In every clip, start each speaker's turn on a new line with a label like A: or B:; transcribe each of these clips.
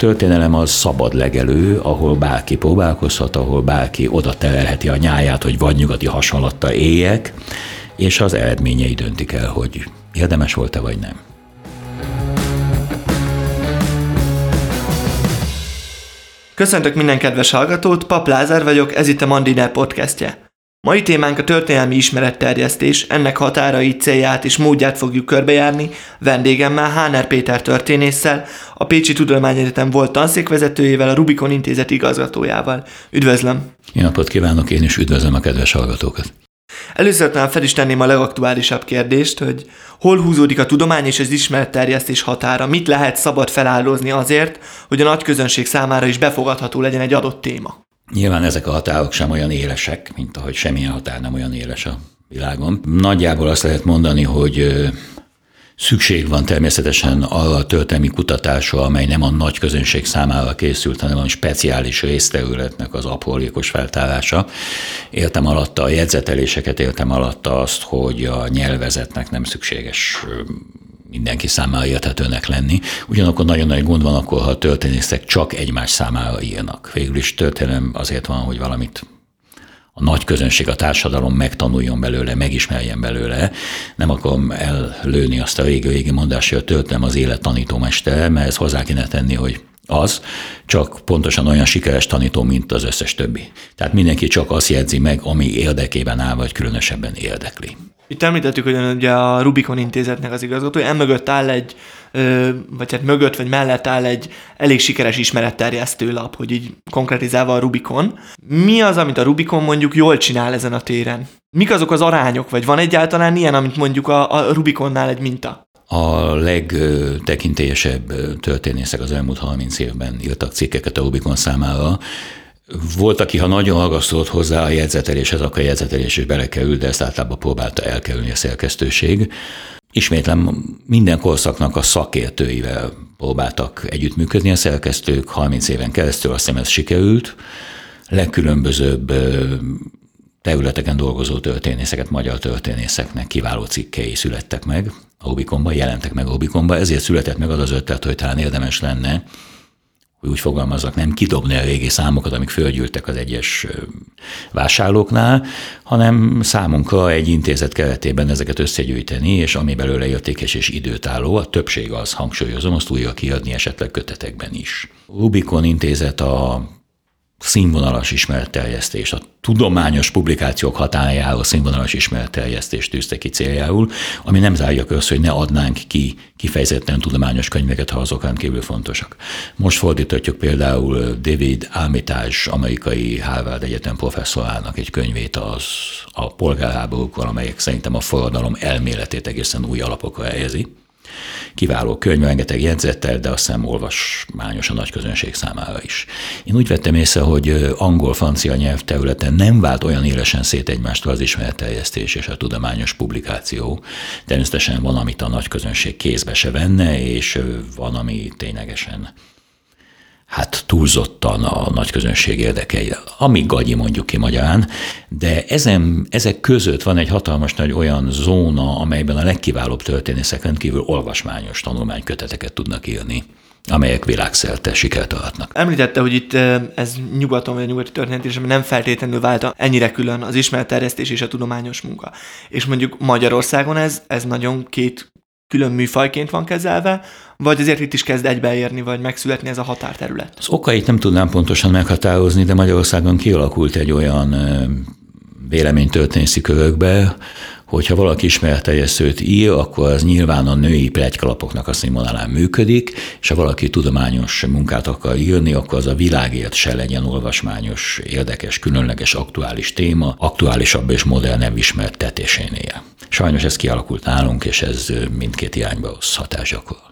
A: történelem az szabad legelő, ahol bárki próbálkozhat, ahol bárki oda terelheti a nyáját, hogy vagy nyugati hasonlatta éljek, és az eredményei döntik el, hogy érdemes volt-e vagy nem.
B: Köszöntök minden kedves hallgatót, Pap Lázár vagyok, ez itt a Mandiner podcastje. Mai témánk a történelmi ismeretterjesztés, ennek határait, célját és módját fogjuk körbejárni, vendégemmel Háner Péter történésszel, a Pécsi Tudományegyetem volt tanszékvezetőjével, a Rubikon Intézet igazgatójával. Üdvözlöm!
A: Jó napot kívánok, én is üdvözlöm a kedves hallgatókat!
B: Először talán fel is tenném a legaktuálisabb kérdést, hogy hol húzódik a tudomány és az ismeretterjesztés határa, mit lehet szabad feláldozni azért, hogy a nagy közönség számára is befogadható legyen egy adott téma.
A: Nyilván ezek a határok sem olyan élesek, mint ahogy semmilyen határ nem olyan éles a világon. Nagyjából azt lehet mondani, hogy Szükség van természetesen arra a történelmi kutatásra, amely nem a nagy közönség számára készült, hanem a speciális részterületnek az aprólékos feltárása. Értem alatta a jegyzeteléseket, értem alatta azt, hogy a nyelvezetnek nem szükséges mindenki számára érthetőnek lenni. Ugyanakkor nagyon nagy gond van akkor, ha a történészek csak egymás számára írnak. Végül is történelem azért van, hogy valamit a nagy közönség, a társadalom megtanuljon belőle, megismerjen belőle. Nem akarom ellőni azt a régi-régi mondást, hogy a történelem az élet tanítómestere, mert ezt hozzá kéne tenni, hogy az, csak pontosan olyan sikeres tanító, mint az összes többi. Tehát mindenki csak azt jegyzi meg, ami érdekében áll, vagy különösebben érdekli.
B: Itt említettük, hogy ugye a Rubikon intézetnek az igazgatója, emögött áll egy, vagy hát mögött, vagy mellett áll egy elég sikeres ismeretterjesztő lap, hogy így konkrétizálva a Rubikon. Mi az, amit a Rubikon mondjuk jól csinál ezen a téren? Mik azok az arányok, vagy van egyáltalán ilyen, amit mondjuk a, a Rubikonnál egy minta?
A: A legtekintélyesebb történészek az elmúlt 30 évben írtak cikkeket a Rubikon számára, volt, aki ha nagyon ragasztott hozzá a jegyzeteléshez, akkor a jegyzetelés is belekerült, de ezt általában próbálta elkerülni a szerkesztőség. Ismétlem, minden korszaknak a szakértőivel próbáltak együttműködni a szerkesztők, 30 éven keresztül azt hiszem ez sikerült. Legkülönbözőbb területeken dolgozó történészeket, magyar történészeknek kiváló cikkei születtek meg a Ubikomban, jelentek meg a Ubikomban, ezért született meg az az ötlet, hogy talán érdemes lenne hogy úgy fogalmazzak, nem kidobni a régi számokat, amik fölgyűltek az egyes vásárlóknál, hanem számunkra egy intézet keretében ezeket összegyűjteni, és ami belőle értékes és időtálló, a többség az, hangsúlyozom, azt újra kiadni esetleg kötetekben is. Rubikon intézet a színvonalas ismeretterjesztés, a tudományos publikációk hatájáról színvonalas ismeretterjesztést tűzte ki céljául, ami nem zárja közt, hogy ne adnánk ki kifejezetten tudományos könyveket, ha azok kívül fontosak. Most fordíthatjuk például David Armitage, amerikai Harvard Egyetem professzorának egy könyvét az a polgárháborúkról, amelyek szerintem a forradalom elméletét egészen új alapokra helyezi. Kiváló könyv, rengeteg jegyzettel, de azt hiszem olvasmányos a nagy közönség számára is. Én úgy vettem észre, hogy angol-francia nyelvterületen nem vált olyan élesen szét egymástól az ismeretterjesztés és a tudományos publikáció. Természetesen van, amit a nagy közönség kézbe se venne, és van, ami ténylegesen hát túlzottan a nagy közönség érdekei, amíg gagyi mondjuk ki magyarán, de ezen, ezek között van egy hatalmas nagy olyan zóna, amelyben a legkiválóbb történészek rendkívül olvasmányos tanulmányköteteket tudnak írni amelyek világszerte sikert aratnak.
B: Említette, hogy itt ez nyugaton vagy a nyugati történet, nem feltétlenül vált ennyire külön az ismeretterjesztés és a tudományos munka. És mondjuk Magyarországon ez, ez nagyon két külön műfajként van kezelve, vagy azért itt is kezd egybeérni, vagy megszületni ez a határterület?
A: Az okait nem tudnám pontosan meghatározni, de Magyarországon kialakult egy olyan véleménytörténészi körökbe, hogyha valaki ismeretterjesztőt ír, akkor az nyilván a női plegykalapoknak a színvonalán működik, és ha valaki tudományos munkát akar írni, akkor az a világért se legyen olvasmányos, érdekes, különleges, aktuális téma, aktuálisabb és modernebb ismertetésénél. Sajnos ez kialakult nálunk, és ez mindkét irányba hoz hatás gyakorol.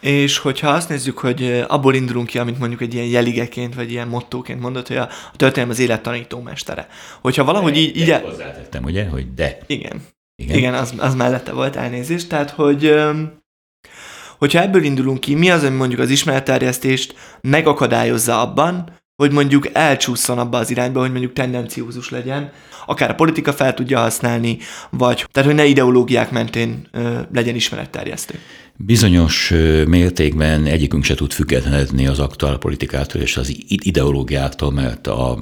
B: És hogyha azt nézzük, hogy abból indulunk ki, amit mondjuk egy ilyen jeligeként, vagy ilyen mottóként mondott, hogy a, a történelem az élet tanítómestere. Hogyha valahogy de, így...
A: így de hozzátettem, ugye, hogy de.
B: Igen. Igen, Igen az, az mellette volt elnézést. Tehát, hogy hogyha ebből indulunk ki, mi az, ami mondjuk az ismeretterjesztést megakadályozza abban, hogy mondjuk elcsúszson abba az irányba, hogy mondjuk tendenciózus legyen, akár a politika fel tudja használni, vagy tehát, hogy ne ideológiák mentén ö, legyen ismeretterjesztő.
A: Bizonyos mértékben egyikünk se tud függetlenedni az aktuál politikától és az ideológiáktól, mert a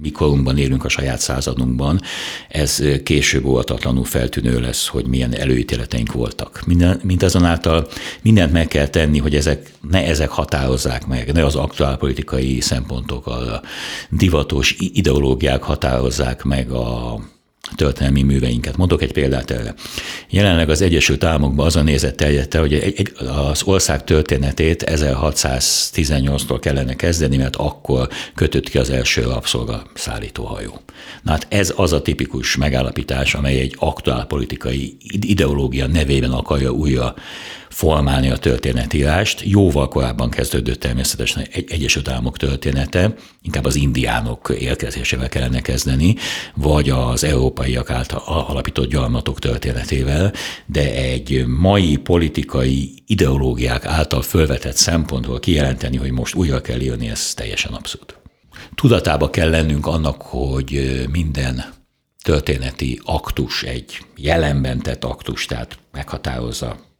A: mi korunkban élünk a saját századunkban, ez később óvatatlanul feltűnő lesz, hogy milyen előítéleteink voltak. Minden, mindazonáltal mindent meg kell tenni, hogy ezek, ne ezek határozzák meg, ne az aktuál politikai szempontok, a divatos ideológiák határozzák meg a történelmi műveinket. Mondok egy példát erre. Jelenleg az Egyesült Államokban az a nézet terjedte, hogy az ország történetét 1618-tól kellene kezdeni, mert akkor kötött ki az első rabszolga szállítóhajó. Na hát ez az a tipikus megállapítás, amely egy aktuál politikai ideológia nevében akarja újra formálni a történetírást. Jóval korábban kezdődött természetesen egy Egyesült Államok története, inkább az indiánok érkezésével kellene kezdeni, vagy az európaiak által alapított gyarmatok történetével, de egy mai politikai ideológiák által fölvetett szempontból kijelenteni, hogy most újra kell írni, ez teljesen abszurd. Tudatába kell lennünk annak, hogy minden történeti aktus egy jelenben tett aktus, tehát meghatározza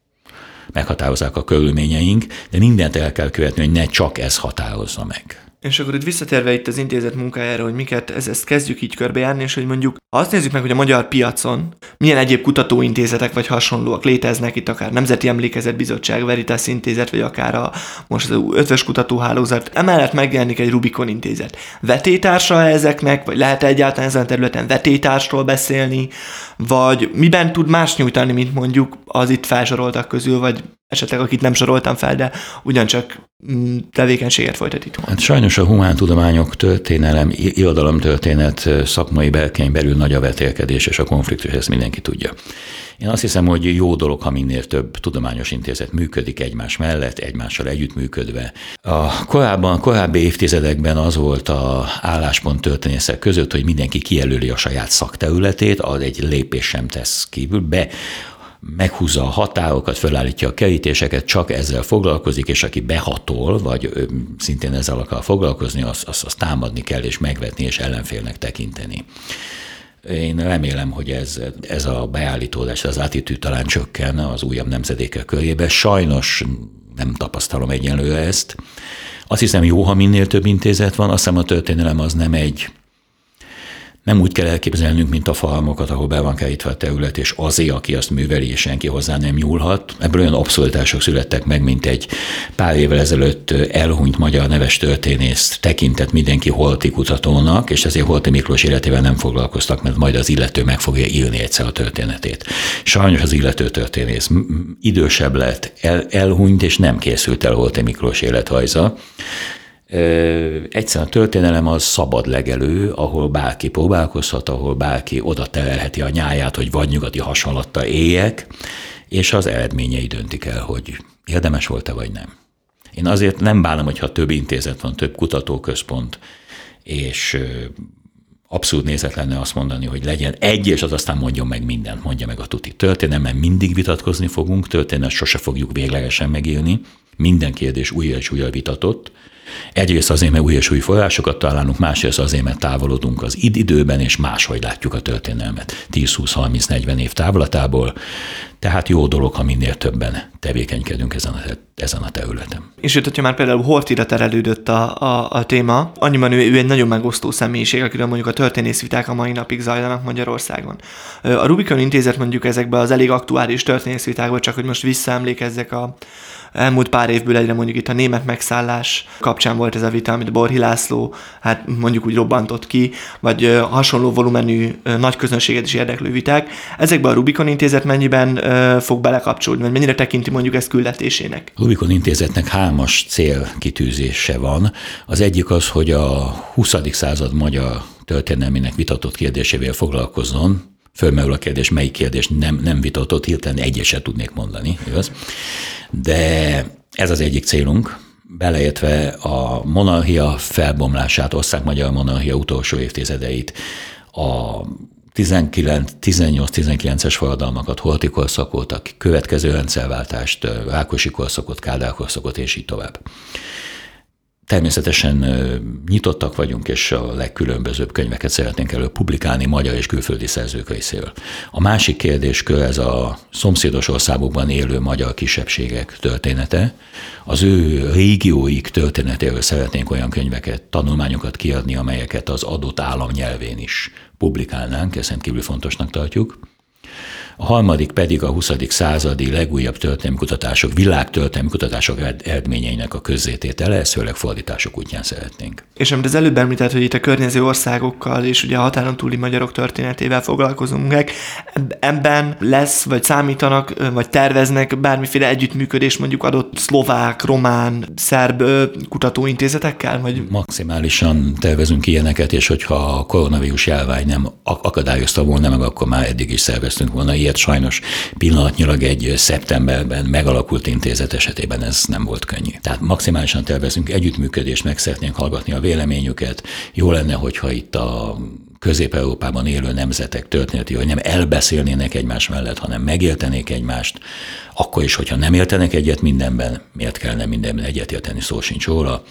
A: meghatározzák a körülményeink, de mindent el kell követni, hogy ne csak ez határozza meg.
B: És akkor itt visszatérve itt az intézet munkájára, hogy miket, ez, ezt kezdjük így körbejárni, és hogy mondjuk azt nézzük meg, hogy a magyar piacon milyen egyéb kutatóintézetek vagy hasonlóak léteznek, itt akár Nemzeti Emlékezet Bizottság, Veritas Intézet, vagy akár a most az ötvös kutatóhálózat. Emellett megjelenik egy Rubikon intézet. Vetétársa ezeknek, vagy lehet egyáltalán ezen a területen vetétársról beszélni, vagy miben tud más nyújtani, mint mondjuk az itt felsoroltak közül, vagy esetleg akit nem soroltam fel, de ugyancsak mm, tevékenységet folytat itt.
A: Hát sajnos a humántudományok történelem, irodalomtörténet szakmai belkeny belül nagy a vetélkedés és a konfliktus, ezt mindenki tudja. Én azt hiszem, hogy jó dolog, ha minél több tudományos intézet működik egymás mellett, egymással együttműködve. A korábban, korábbi évtizedekben az volt a álláspont történészek között, hogy mindenki kijelöli a saját szakterületét, az egy lépés sem tesz kívül, be meghúzza a határokat, fölállítja a kerítéseket, csak ezzel foglalkozik, és aki behatol, vagy szintén ezzel akar foglalkozni, azt az, az támadni kell, és megvetni, és ellenfélnek tekinteni. Én remélem, hogy ez, ez a beállítódás, az attitűd talán csökken az újabb nemzedékek körébe. Sajnos nem tapasztalom egyenlőre ezt. Azt hiszem jó, ha minél több intézet van, azt hiszem a történelem az nem egy nem úgy kell elképzelnünk, mint a falmokat, ahol be van kerítve a terület, és azé, aki azt műveli, és senki hozzá nem nyúlhat. Ebből olyan abszolítások születtek meg, mint egy pár évvel ezelőtt elhunyt magyar neves történész tekintett mindenki holti kutatónak, és ezért Holti Miklós életével nem foglalkoztak, mert majd az illető meg fogja írni egyszer a történetét. Sajnos az illető történész idősebb lett, el, elhunyt, és nem készült el Holti Miklós életrajza Egyszerűen a történelem az szabad legelő, ahol bárki próbálkozhat, ahol bárki oda terelheti a nyáját, hogy vagy nyugati hasonlatta éljek, és az eredményei döntik el, hogy érdemes volt-e vagy nem. Én azért nem bánom, hogyha több intézet van, több kutatóközpont, és abszolút nézet lenne azt mondani, hogy legyen egy, és az aztán mondjon meg mindent, mondja meg a tuti. Történelmen, mindig vitatkozni fogunk, történet sose fogjuk véglegesen megírni, minden kérdés újra és újra vitatott, Egyrészt azért, mert új és új forrásokat találunk, másrészt azért, mert távolodunk az időben, és máshogy látjuk a történelmet 10-20-30-40 év távlatából. Tehát jó dolog, ha minél többen tevékenykedünk ezen a, ezen a területen.
B: És itt, hogyha már például Hortira terelődött a, a, a téma, annyiban ő, ő egy nagyon megosztó személyiség, akiről mondjuk a történészviták a mai napig zajlanak Magyarországon. A Rubikon intézet mondjuk ezekben az elég aktuális történészvitákban, csak hogy most visszaemlékezzek a, elmúlt pár évből egyre mondjuk itt a német megszállás kapcsán volt ez a vita, amit Borhi László hát mondjuk úgy robbantott ki, vagy hasonló volumenű nagy közönséget is érdeklő viták. Ezekben a Rubikon intézet mennyiben fog belekapcsolódni, vagy mennyire tekinti mondjuk ezt küldetésének?
A: Rubikon intézetnek hármas célkitűzése van. Az egyik az, hogy a 20. század magyar történelmének vitatott kérdésével foglalkozzon, fölmerül a kérdés, melyik kérdés nem, nem vitatott, hirtelen egyeset tudnék mondani, igaz? De ez az egyik célunk, beleértve a monarchia felbomlását, ország-magyar monarchia utolsó évtizedeit, a 18-19-es forradalmakat, holti a következő rendszerváltást, Rákosi korszakot, Kádár korszakot, és így tovább. Természetesen nyitottak vagyunk, és a legkülönbözőbb könyveket szeretnénk elő publikálni magyar és külföldi szerzők részéről. A másik kérdéskör ez a szomszédos országokban élő magyar kisebbségek története. Az ő régióik történetéről szeretnénk olyan könyveket, tanulmányokat kiadni, amelyeket az adott állam nyelvén is publikálnánk, ezt kívül fontosnak tartjuk. A harmadik pedig a 20. századi legújabb történelmi világtörténelmi kutatások eredményeinek a közzététele, ezt főleg fordítások útján szeretnénk.
B: És amit az előbb említett, hogy itt a környező országokkal és ugye a határon túli magyarok történetével foglalkozunk meg, ebben lesz, vagy számítanak, vagy terveznek bármiféle együttműködés mondjuk adott szlovák, román, szerb kutatóintézetekkel? Vagy?
A: Maximálisan tervezünk ilyeneket, és hogyha a koronavírus járvány nem akadályozta volna meg, akkor már eddig is szerveztünk volna ilyet sajnos pillanatnyilag egy szeptemberben megalakult intézet esetében ez nem volt könnyű. Tehát maximálisan tervezünk együttműködést, meg szeretnénk hallgatni a véleményüket. Jó lenne, hogyha itt a Közép-Európában élő nemzetek történeti, hogy nem elbeszélnének egymás mellett, hanem megértenék egymást, akkor is, hogyha nem értenek egyet mindenben, miért kellene mindenben egyetérteni, szó sincs róla.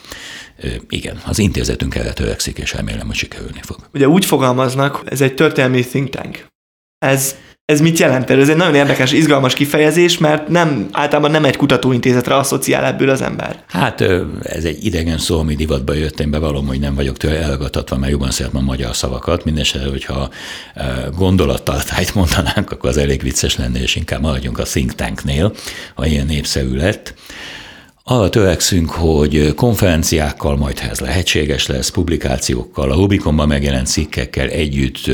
A: Igen, az intézetünk erre törekszik, és remélem, hogy sikerülni fog.
B: Ugye úgy fogalmaznak, ez egy történelmi think tank. Ez ez mit jelent? Ez egy nagyon érdekes, izgalmas kifejezés, mert nem, általában nem egy kutatóintézetre asszociál ebből az ember.
A: Hát ez egy idegen szó, ami divatba jött, én bevallom, hogy nem vagyok tőle elgatatva, mert jobban szeretem a magyar szavakat. Mindenesetre, hogyha gondolattartályt mondanánk, akkor az elég vicces lenne, és inkább maradjunk a think tanknél, ha ilyen népszerű lett. Arra törekszünk, hogy konferenciákkal, majd ha ez lehetséges lesz, publikációkkal, a Rubikonban megjelent cikkekkel együtt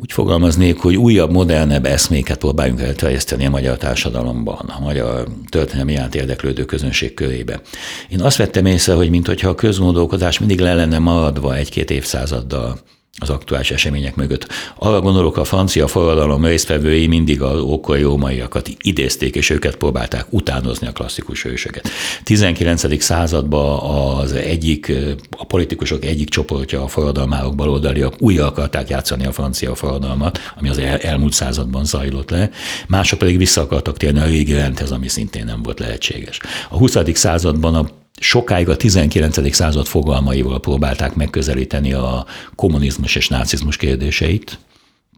A: úgy fogalmaznék, hogy újabb, modernebb eszméket próbáljunk elterjeszteni a magyar társadalomban, a magyar történelmi iránt érdeklődő közönség körébe. Én azt vettem észre, hogy mintha a közmondókodás mindig le lenne maradva egy-két évszázaddal az aktuális események mögött. Arra gondolok, a francia forradalom résztvevői mindig az ókori rómaiakat idézték, és őket próbálták utánozni a klasszikus hősöket. 19. században az egyik, a politikusok egyik csoportja, a forradalmárok baloldaliak újra akarták játszani a francia forradalmat, ami az el, elmúlt században zajlott le, mások pedig vissza akartak térni a régi rendhez, ami szintén nem volt lehetséges. A 20. században a sokáig a 19. század fogalmaival próbálták megközelíteni a kommunizmus és nácizmus kérdéseit,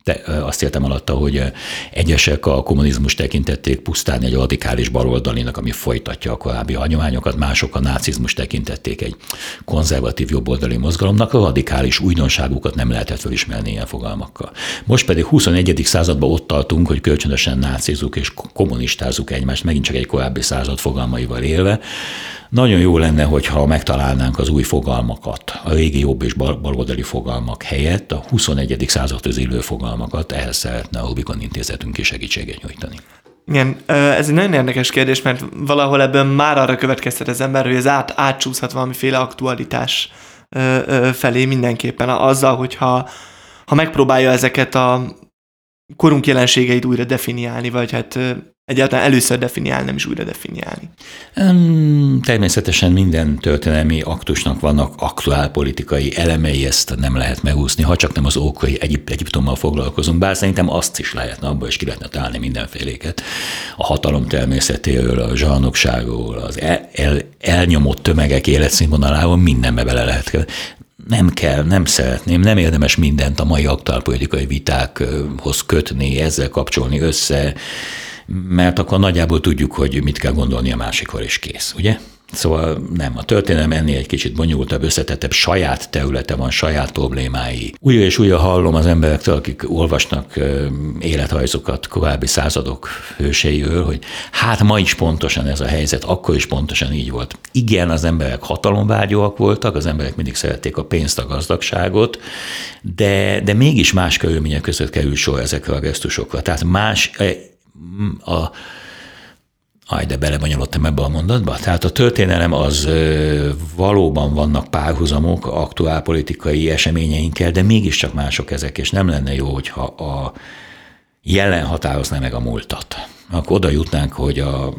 A: de azt értem alatta, hogy egyesek a kommunizmus tekintették pusztán egy radikális baloldalinak, ami folytatja a korábbi hagyományokat, mások a nácizmus tekintették egy konzervatív jobboldali mozgalomnak, a radikális újdonságukat nem lehetett felismerni ilyen fogalmakkal. Most pedig 21. században ott tartunk, hogy kölcsönösen nácizunk és kommunistázunk egymást, megint csak egy korábbi század fogalmaival élve, nagyon jó lenne, hogyha megtalálnánk az új fogalmakat, a régi jobb és baloldali fogalmak helyett a 21. századhoz illő fogalmakat, ehhez szeretne a Rubikon intézetünk is segítséget nyújtani.
B: Igen, ez egy nagyon érdekes kérdés, mert valahol ebből már arra következtet az ember, hogy ez át, átcsúszhat valamiféle aktualitás felé mindenképpen azzal, hogyha ha megpróbálja ezeket a korunk jelenségeit újra definiálni, vagy hát egyáltalán először definiálni, nem is újra definiálni?
A: Természetesen minden történelmi aktusnak vannak aktuál politikai elemei, ezt nem lehet megúszni, ha csak nem az ókori Egyip- Egyiptommal foglalkozunk, bár szerintem azt is lehetne, abban is ki lehetne találni mindenféléket. A hatalom természetéről, a zsarnokságról, az el, el, elnyomott tömegek életszínvonaláról mindenbe bele lehet nem kell, nem szeretném, nem érdemes mindent a mai aktuálpolitikai vitákhoz kötni, ezzel kapcsolni össze mert akkor nagyjából tudjuk, hogy mit kell gondolni a másikról, és kész, ugye? Szóval nem, a történelem ennél egy kicsit bonyolultabb, összetettebb, saját területe van, saját problémái. Újra és újra hallom az emberektől, akik olvasnak életrajzokat korábbi századok hőseiről, hogy hát ma is pontosan ez a helyzet, akkor is pontosan így volt. Igen, az emberek hatalomvágyóak voltak, az emberek mindig szerették a pénzt, a gazdagságot, de, de mégis más körülmények között került sor ezekre a gesztusokra. Tehát más a Aj, de belebonyolottam ebbe a mondatba. Tehát a történelem az valóban vannak párhuzamok aktuál politikai eseményeinkkel, de mégiscsak mások ezek, és nem lenne jó, hogyha a jelen határozna meg a múltat. Akkor oda jutnánk, hogy a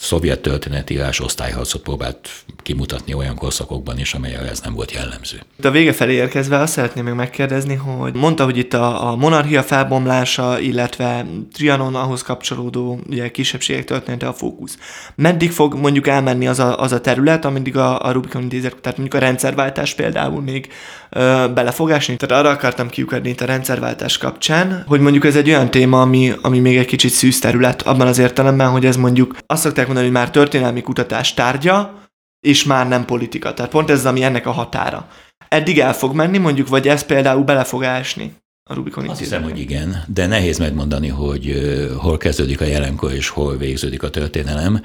A: szovjet történetírás osztályharcot próbált kimutatni olyan korszakokban is, amelyel ez nem volt jellemző.
B: A vége felé érkezve azt szeretném még megkérdezni, hogy mondta, hogy itt a, a monarchia felbomlása, illetve Trianon ahhoz kapcsolódó ugye, kisebbségek története a fókusz. Meddig fog mondjuk elmenni az a, az a terület, ameddig a, a Rubikon intézet, tehát mondjuk a rendszerváltás például még ö, esni? Tehát arra akartam kiukadni itt a rendszerváltás kapcsán, hogy mondjuk ez egy olyan téma, ami, ami még egy kicsit szűz terület, abban az értelemben, hogy ez mondjuk azt szokták mondani, hogy már történelmi kutatás tárgya, és már nem politika. Tehát pont ez, ami ennek a határa. Eddig el fog menni mondjuk, vagy ez például bele fog ásni? a Rubikon
A: Azt hiszem, hogy igen, de nehéz megmondani, hogy hol kezdődik a jelenkor és hol végződik a történelem.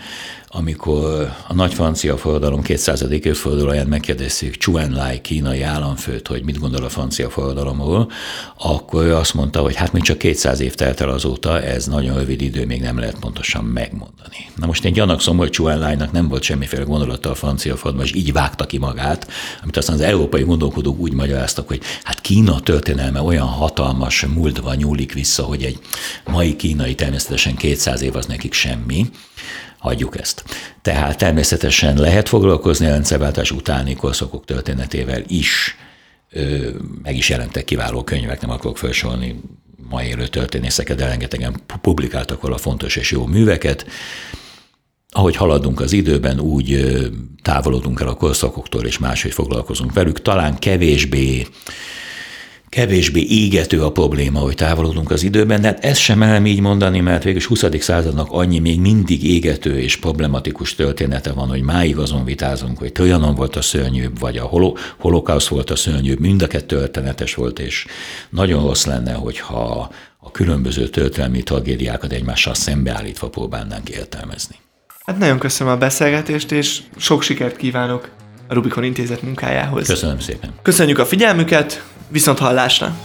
A: Amikor a nagy francia forradalom 200. évfordulóján megkérdezik Chuan Lai kínai államfőt, hogy mit gondol a francia forradalomról, akkor ő azt mondta, hogy hát még csak 200 év telt el azóta, ez nagyon rövid idő, még nem lehet pontosan megmondani. Na most én gyanakszom, hogy Chuan Lai-nak nem volt semmiféle gondolata a francia forradalom, és így vágta ki magát, amit aztán az európai gondolkodók úgy magyaráztak, hogy hát Kína történelme olyan hatalmas múltva nyúlik vissza, hogy egy mai kínai természetesen 200 év az nekik semmi, hagyjuk ezt. Tehát természetesen lehet foglalkozni a rendszerváltás utáni korszakok történetével is, meg is jelentek kiváló könyvek, nem akarok felsorolni ma élő történészeket, de rengetegen publikáltak a fontos és jó műveket. Ahogy haladunk az időben, úgy távolodunk el a korszakoktól, és máshogy foglalkozunk velük. Talán kevésbé kevésbé égető a probléma, hogy távolodunk az időben, de hát ezt sem merem így mondani, mert végül 20. századnak annyi még mindig égető és problematikus története van, hogy máig azon vitázunk, hogy Trianon volt a szörnyűbb, vagy a holo, holokausz volt a szörnyűbb, mind a kettő történetes volt, és nagyon rossz lenne, hogyha a különböző történelmi tragédiákat egymással szembeállítva próbálnánk értelmezni.
B: Hát nagyon köszönöm a beszélgetést, és sok sikert kívánok a Rubikon Intézet munkájához.
A: Köszönöm szépen.
B: Köszönjük a figyelmüket, Viszont hallásra!